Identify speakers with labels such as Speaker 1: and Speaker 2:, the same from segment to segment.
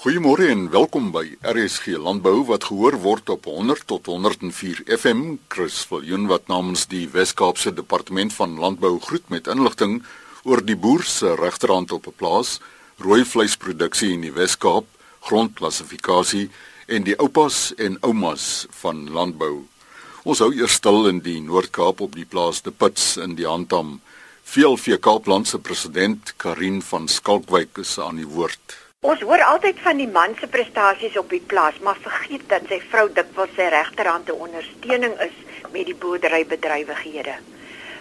Speaker 1: Goeiemôre en welkom by RSG Landbou wat gehoor word op 100 tot 104 FM. Chris Viljoen wat namens die Wes-Kaapse Departement van Landbou groet met inligting oor die boer se regterhand op 'n plaas, rooi vleisproduksie in die Wes-Kaap, grondklassifikasie en die oupas en oumas van landbou. Ons hou eers stil in die Noord-Kaap op die plaas De Pits in die Handam. VLV Kaapland se president Karin van Skalkwyk is aan die woord.
Speaker 2: Ons hoor altyd van die man se prestasies op die plaas, maar vergeet dat sy vrou dikwels sy regterhand te ondersteuning is met die boerderybedrywighede.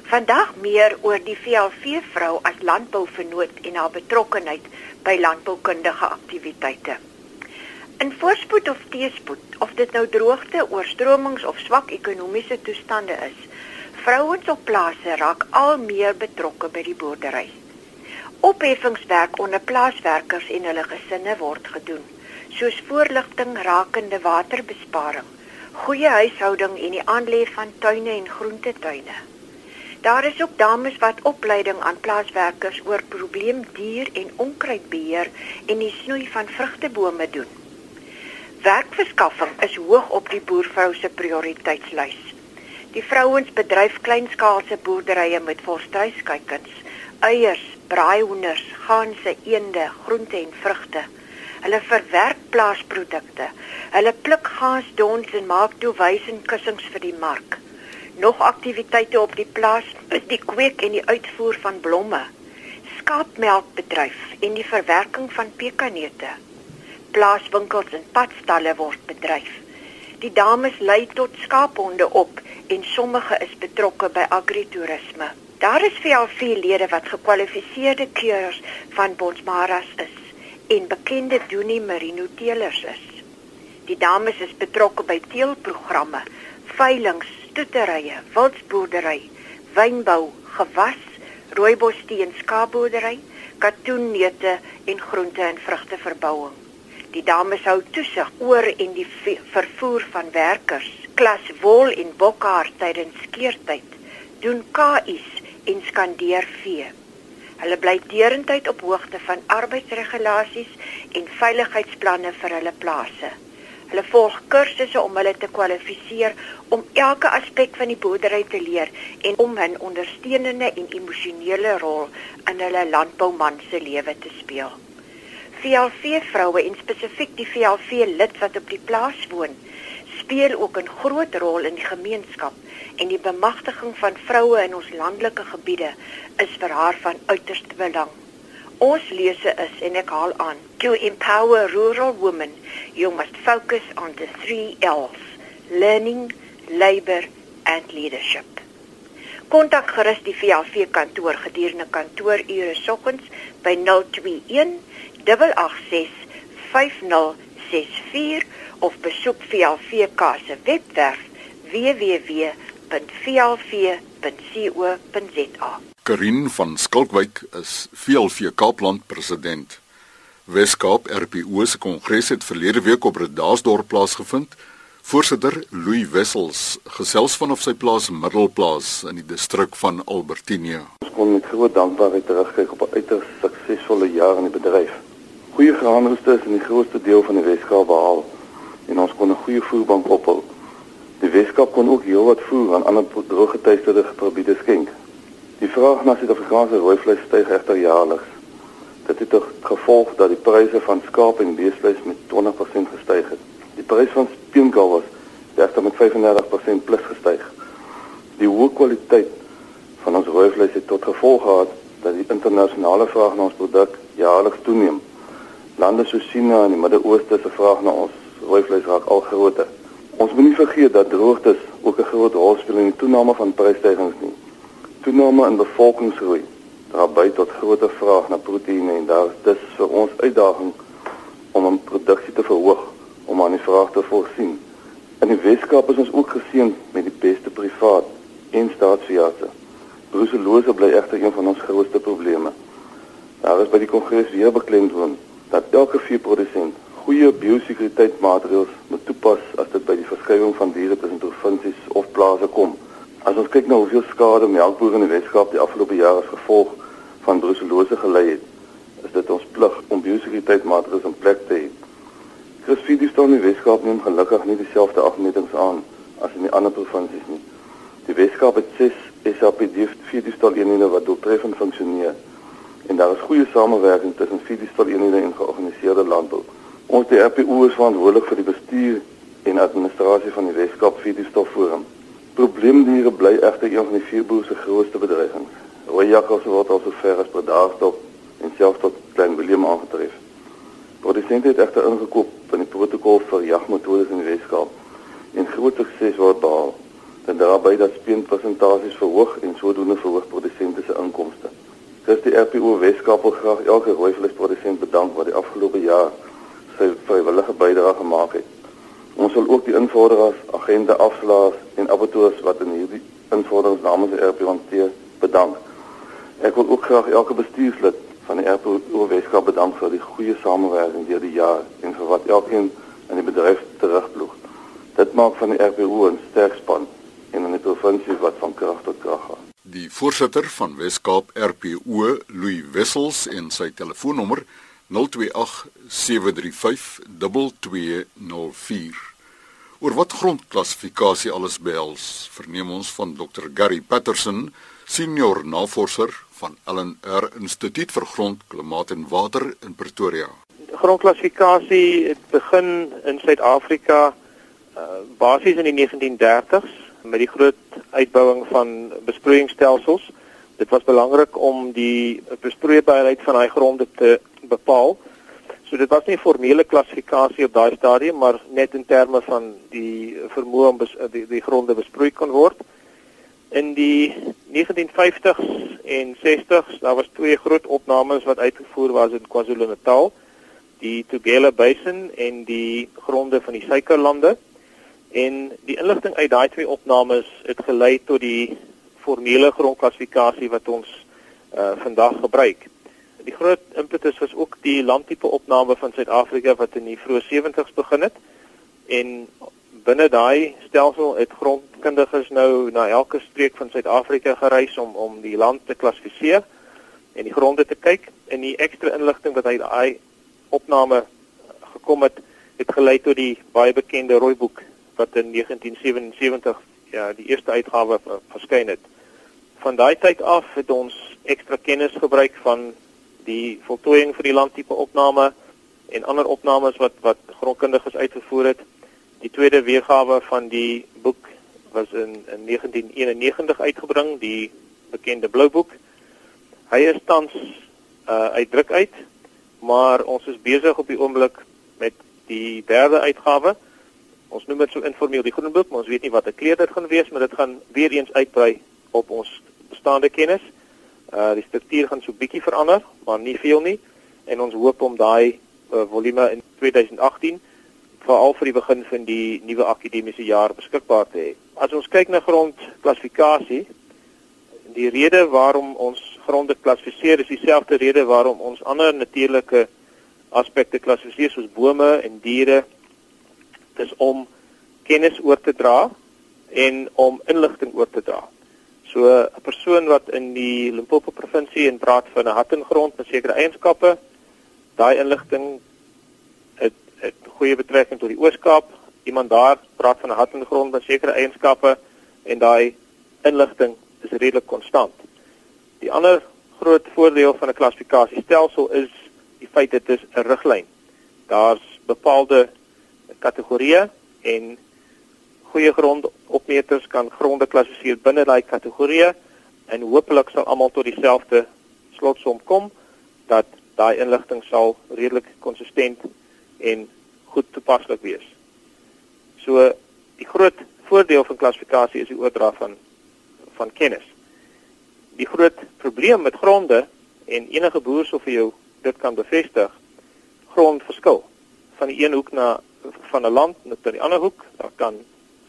Speaker 2: Vandag meer oor die VLV vrou as landbouvernoot en haar betrokkeheid by landboukundige aktiwiteite. In voorspoed of teespoed, of dit nou droogte, oorstromings of swak ekonomiese toestande is, vrouens op plase raak al meer betrokke by die boerdery. Opheffingswerk onder plaaswerkers en hulle gesinne word gedoen, soos voorligting rakende waterbesparing, goeie huishouding en die aanlê van tuine en groentetuine. Daar is ook dames wat opleiding aan plaaswerkers oor probleemdier en onkruidbeheer en die snoei van vrugtebome doen. Werkverskaffing is hoog op die boervrou se prioriteitslys. Die vrouens bedryf kleinskaalse boerderye met volstruiskuikens, eiers, braaihoenders, ganse, eende, groente en vrugte. Hulle verwerk plaasprodukte. Hulle pluk gaasdons en maak toewysingkussings vir die mark. Nog aktiwiteite op die plaas is die kweek en die uitvoer van blomme, skaapmelkbedryf en die verwerking van pekanneute. Plaaswinkels en padstalle word bedryf. Die dames lei tot skaaphonde op en sommige is betrokke by agritourisme. Daar is veel veel lede wat gekwalifiseerde keurers van Bonsmaras is en bekende Doenie Merino teelers is. Die dames is betrokke by teelprogramme, veiling, stoeterye, wildsboerdery, wynbou, gewas, rooibostee en skaapboerdery, katoenneute en groente en vrugteverbouing. Die dames hou toesig oor en die vervoer van werkers, klas wol en bokhaar tydens skeertyd, doen KI's en skandeer vee. Hulle bly deurentyd op hoogte van arbeidsregulasies en veiligheidsplanne vir hulle plase. Hulle volg kursusse om hulle te kwalifiseer om elke aspek van die boerdery te leer en om 'n ondersteunende en emosionele rol in hulle landbouman se lewe te speel. VLV vroue en spesifiek die VLV lid wat op die plaas woon, speel ook 'n groot rol in die gemeenskap en die bemagtiging van vroue in ons landelike gebiede is vir haar van uiterste belang. Ons lese is en ek haal aan: To empower rural women, you must focus on the 3 L's: learning, labor and leadership. Kontak gerus die VLV kantoor gedurende kantoorure soggens by 021 886 5064 of besoek VLVK se webwerf www.vlv.co.za.
Speaker 1: Karin van Skalkwyk is VLV Kaapland president. Weskaap RPO se kongres het verlede week op Redasdorp plaasgevind. Voorsitter Louis Wessels gesels vanaf sy plaas Middelplaas in die distrik van Albertinia.
Speaker 3: Ons kon met groot dankbaarheid terugkyk op 'n uiters suksesvolle jaar in die bedryf. Goeie graanoeste is in die grootste deel van die Weskaap behaal en ons kon 'n goeie voerbank ophou. Die Weskaap kon ook heelwat voer aan ander drooggetuisterde gebiede skenk. Die vraag na Suid-Afrikaanse rooi vleis styg egter jaarliks. Dit het tot gevolg dat die pryse van skaap en beesvleis met 20% gestyg het. Die prys van speenkalwers het met 35% plus gestyg. Die hoë kwaliteit van ons rooi vleis het tot gevolg gehad dat die internasionale vraag na ons produk jaarliks toeneem. Lande soos China en die Midde-Ooste se vraag na ons rooi vleis raak al groter. Ons moet nie vergeet dat droogtes ook 'n groot rol speel in die toename van prysstygings nie. Toename in bevolkingsgroei dra by tot groter vraag na proteïene en daar is vir ons uitdaging om om produksie te verhoog om aan die vraag te voorsien. In die Weskaap is ons ook geseën met die beste privaat en staatsveeartse. Bruselose bly egter een van ons grootste probleme. Daar is by die kongres weer beklemtoon dat elke veeprodusent goeie biosekuriteitsmaatreëls moet toepas as dit by die verskuiwing van diere tussen provinsies of plase kom. As ons kyk na hoeveel skade melkbore in die Weskaap die afgelope jare gevolg van bruselose gelei het, is dit ons plig om biosekuriteitsmaatreëls in plek te hê Dis vir die in Weskaap neem gelukkig nie dieselfde afmetings aan as in die ander provinsies nie. Die Weskaap het 6 SAPD vir die staan eenhede wat doeltreffend funksioneer en daar is goeie samewerking tussen eenhede en georganiseerde landbou. Ons die RPO is verantwoordelik vir die bestuur en administrasie van die Weskaap vir die stofforum. Probleemdiere bly egter een van die vier boere se grootste bedreigings. Rooi jakkals word al so ver as per dag stop en selfs tot klein Willem aangetref. Produsente het egter ingekoop van die protokol vir jagmetodes in die Weskaap en groot sukses word behaal. Dit daarby dat speenpersentasies verhoog en sodoende verhoog produsente se inkomste. Dis die RPO Weskaap wil graag elke rooi vleisprodusent bedank wat die afgelope jaar sy vrywillige bydrae gemaak het. Ons wil ook die invorderaars, agente, afslaers en abattoirs wat in hierdie invorderings namens die RP hanteer bedank. Ek wil ook graag elke bestuurslid van die RP Oorweeskap bedank vir die goeie samewerking deur die jaar en vir wat elkeen in die bedryf terugploeg. Dit maak van die RPO 'n sterk span en 'n provinsie wat van krag tot krag gaan.
Speaker 1: Die voorsitter van Weskaap RPO, Louis Wessels en sy telefoonnommer 0287352204. Oor wat grondklassifikasie alles behels, verneem ons van Dr Gary Patterson, senior navorser van LNR Instituut vir Grond, Klimaat en Water in Pretoria.
Speaker 4: Grondklassifikasie het begin in Suid-Afrika uh, basies in die 1930s met die groot uitbouing van besproeiingsstelsels. Dit was belangrik om die besproeibaarheid van daai gronde te bepaal. So dit was nie 'n formele klassifikasie op daai stadium, maar net in terme van die vermoë om die, die gronde besproei kan word. In die 1950s en 60s, daar was twee groot opnames wat uitgevoer was in KwaZulu-Natal, die Tugela Basin en die gronde van die Suikerlande. En die inligting uit daai twee opnames het gelei tot die formele grondklassifikasie wat ons uh, vandag gebruik. Die groot impetus was ook die landtipe opname van Suid-Afrika wat in die vroeë 70's begin het. En binne daai stelsel het grondkundiges nou na elke streek van Suid-Afrika gereis om om die land te klassifiseer en die gronde te kyk en die ekstra inligting wat uit daai opname gekom het, het gelei tot die baie bekende rooi boek wat in 1977 ja, die eerste uitgawe verskyn het. Van daai tyd af het ons ekstra kennis gebruik van die voltooiing vir die landtipe opname en ander opnames wat wat grondkundiges uitgevoer het. Die tweede weergawe van die boek was in in 1991 uitgebring, die bekende Blou boek. Hy is tans uh uitdruk uit, maar ons is besig op die oomblik met die derde uitgawe. Ons noem dit so informeel die Groen boek, maar ons weet nie wat 'n kleur dit gaan wees, maar dit gaan weer eens uitbrei op ons bestaande kennis. Uh die struktuur gaan so bietjie verander, maar nie veel nie en ons hoop om daai uh, volume in 2018 veral vir die begin van die nuwe akademiese jaar beskikbaar te hê. As ons kyk na grondklassifikasie, die rede waarom ons gronde klassifiseer is dieselfde rede waarom ons ander natuurlike aspekte klassifiseer soos bome en diere. Dis om kennis oor te dra en om inligting oor te dra. So 'n persoon wat in die Limpopo provinsie en praat van 'n hattengrond met sekere eienskappe, daai inligting het het goeie betrekking tot die Oos-Kaap. Iemand daar praat van 'n hattengrond met sekere eienskappe en daai inligting is redelik konstant. Die ander groot voordeel van 'n klassifikasiestelsel is die feit dit is 'n riglyn. Daar's bepaalde kategorieë en goeie grondopmeters kan gronde klassifiseer binne daai kategorieë en hopelik sal almal tot dieselfde slotsom kom dat daai inligting sal redelik konsistent en goed toepaslik wees. So die groot voordeel van klassifikasie is die oordra van van kennis. Die groot probleem met gronde en enige boer sou vir jou dit kan bevestig, grond verskil van die een hoek na van 'n land na die ander hoek. Daar kan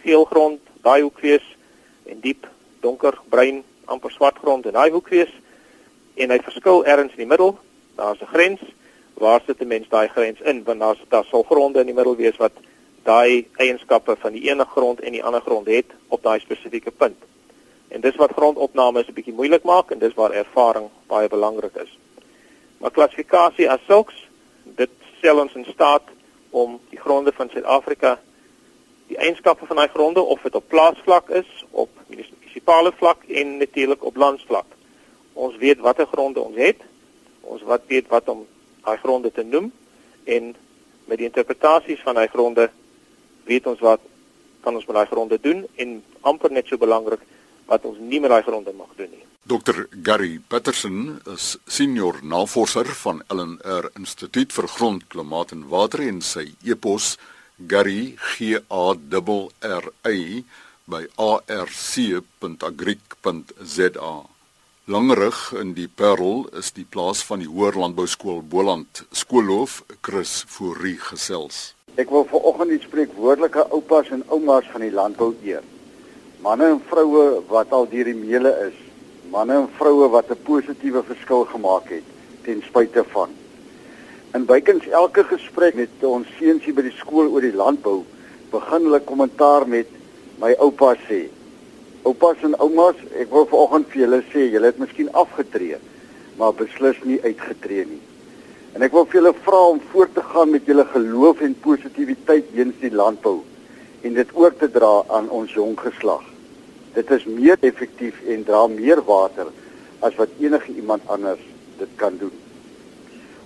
Speaker 4: geel grond, daai hoek wees en diep donker bruin amper swart grond in daai hoek wees en hy verskil ergens in die middel. Daar's 'n grens. Waar sit 'n mens daai grens in? Want daar's daar sal gronde in die middel wees wat daai eienskappe van die ene grond en die ander grond het op daai spesifieke punt. En dis wat grondopname is 'n bietjie moeilik maak en dis waar ervaring baie belangrik is. Maar klassifikasie as sulks, dit stel ons in staat om die gronde van Suid-Afrika die eienskappe van daai gronde of dit op plaasvlak is, op munisipale vlak en natuurlik op landsvlak. Ons weet watter gronde ons het. Ons wat weet wat om daai gronde te noem en met die interpretasies van daai gronde weet ons wat kan ons met daai gronde doen en amper net so belangrik wat ons nie met daai gronde mag doen nie.
Speaker 1: Dr Gary Patterson is senior navorser van LNR Instituut vir Grond, Klimaat en Water en sy e-pos Gary G A R R Y by arc.agric.za. Langerig in die Parel is die plaas van die Hoër Landbou Skool Boland skoolhoof Chris Fourie gesels.
Speaker 5: Ek wil vanoggend iets spreek woordelike oupas en oumas van die landbou eer. Manne en vroue wat al deur die meule is, manne en vroue wat 'n positiewe verskil gemaak het ten spyte van. In bykans elke gesprek met ons seuns hier by die skool oor die landbou, begin hulle kommentaar met my oupa sê. Oupas en oumas, ek wil vanoggend vir julle sê, julle het miskien afgetree, maar beslis nie uitgetree nie. En ek wil vir julle vra om voort te gaan met julle geloof en positiwiteit teenoor die landbou en dit oor te dra aan ons jong geslag. Dit is meer effektief en dra meer water as wat enige iemand anders dit kan doen.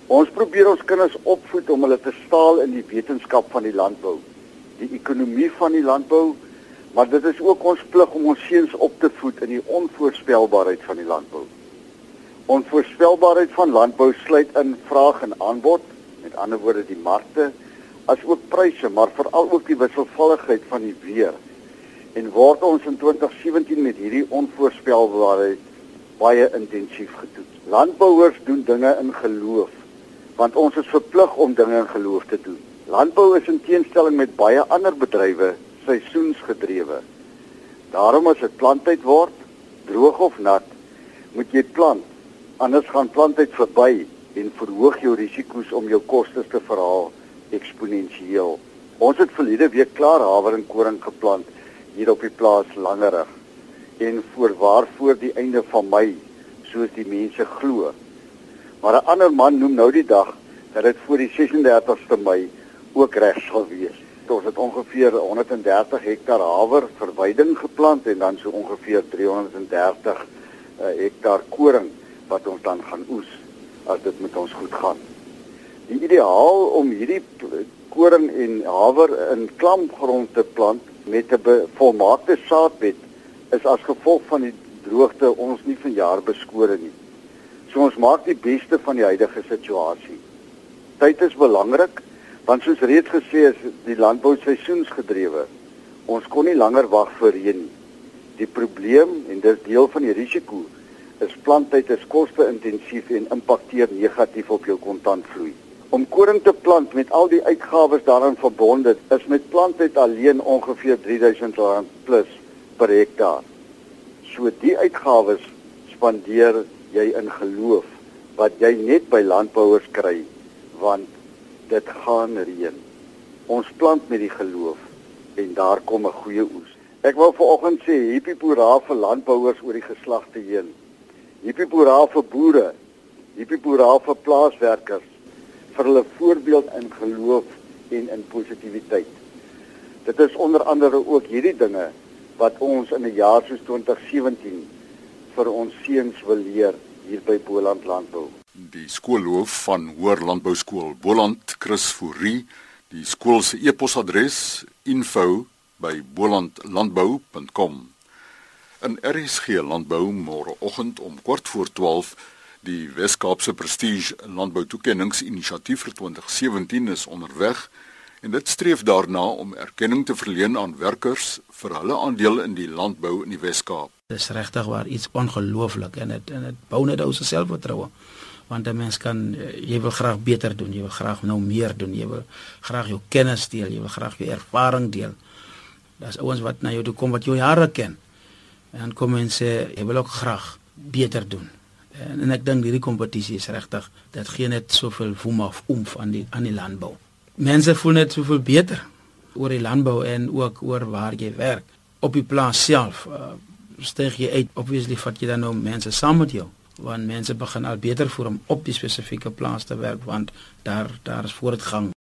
Speaker 5: Ons probeer ons kinders opvoed om hulle te staal in die wetenskap van die landbou, die ekonomie van die landbou, maar dit is ook ons plig om ons seuns op te voed in die onvoorspelbaarheid van die landbou. Onvoorspelbaarheid van landbou sluit in vraag en aanbod, met ander woorde die markte, asook pryse, maar veral ook die wisselvalligheid van die weer. En word ons in 2017 met hierdie onvoorspelbaarheid baie intensief getoets. Landbouers doen dinge in geloof, want ons is verplig om dinge in geloof te doen. Landbou is in teenstelling met baie ander bedrywe seisoensgedrewe. Daarom as dit planttyd word, droog of nat, moet jy plant anders gaan plantheid verby en verhoog jou risiko's om jou kostes te verhaal eksponensieel. Ons het verlede week klaar haver en koring geplant hier op die plaas Langerig en voorwaar voor die einde van Mei soos die mense glo. Maar 'n ander man noem nou die dag dat dit voor die 36ste Mei ook reg sal wees. Ons het ongeveer 130 hektar haver verwyding geplant en dan so ongeveer 330 uh, hektar koring wat ons dan gaan oes as dit met ons goed gaan. Die ideaal om hierdie koring en haver in klampgrond te plant met 'n volmaakte saadbed is as gevolg van die droogte ons nie vanjaar beskore nie. So ons maak die beste van die huidige situasie. Tyd is belangrik want soos reeds gesê is die landbou seisoensgedrewe. Ons kon nie langer wag vir reën nie. Die probleem en dis deel van die risiko is planttyd is koste-intensief en impakteer negatief op jou kontantvloei. Om koring te plant met al die uitgawes daaraan verbonde, is met planttyd alleen ongeveer R3000 plus per hektaar. So die uitgawes spandeer jy in geloof wat jy net by landbouers kry want dit gaan reën. Ons plant met die geloof en daar kom 'n goeie oes. Ek wil vanoggend sê hierdie boera vir landbouers oor die geslagte heen. Hierdie boera vir boere, hierdie boera vir plaaswerkers vir hulle voorbeeld in geloof en in positiwiteit. Dit is onder andere ook hierdie dinge wat ons in 'n jaar soos 2017 vir ons seuns wil leer hier by Boland Landbou.
Speaker 1: Die skoolhoof van Hoër Landbou Skool Boland, Chris Fourie, die skool se e-posadres info@bolandlandbou.com in RSG Landbou môreoggend om kort voor 12 die Wes-Kaapse Prestige Landbou Toekenningsinisiatief vir 2017 is onderweg en dit streef daarna om erkenning te verleen aan werkers vir hulle aandeel in die landbou in die Wes-Kaap.
Speaker 6: Dit is regtig waar iets ongelooflik en dit en dit bou net ou se selfvertroue want 'n mens kan jy wil graag beter doen, jy wil graag nou meer doen, jy wil graag jou kennis deel, jy wil graag jou ervaring deel. Daar's ouens wat na jou toe kom wat jou jare ken en kom en sê jy wil ook graag beter doen. En, en ek dink hierdie kompetisie is regtig dit gee net soveel voem af omf aan die aan die landbou. Mense voel net soveel beter oor die landbou en ook oor waar jy werk op die plaas self. Uh, steeg jy uit obviously vat jy dan nou mense saam met jou want mense begin al beter voel om op die spesifieke plaas te werk want daar daar is voortgang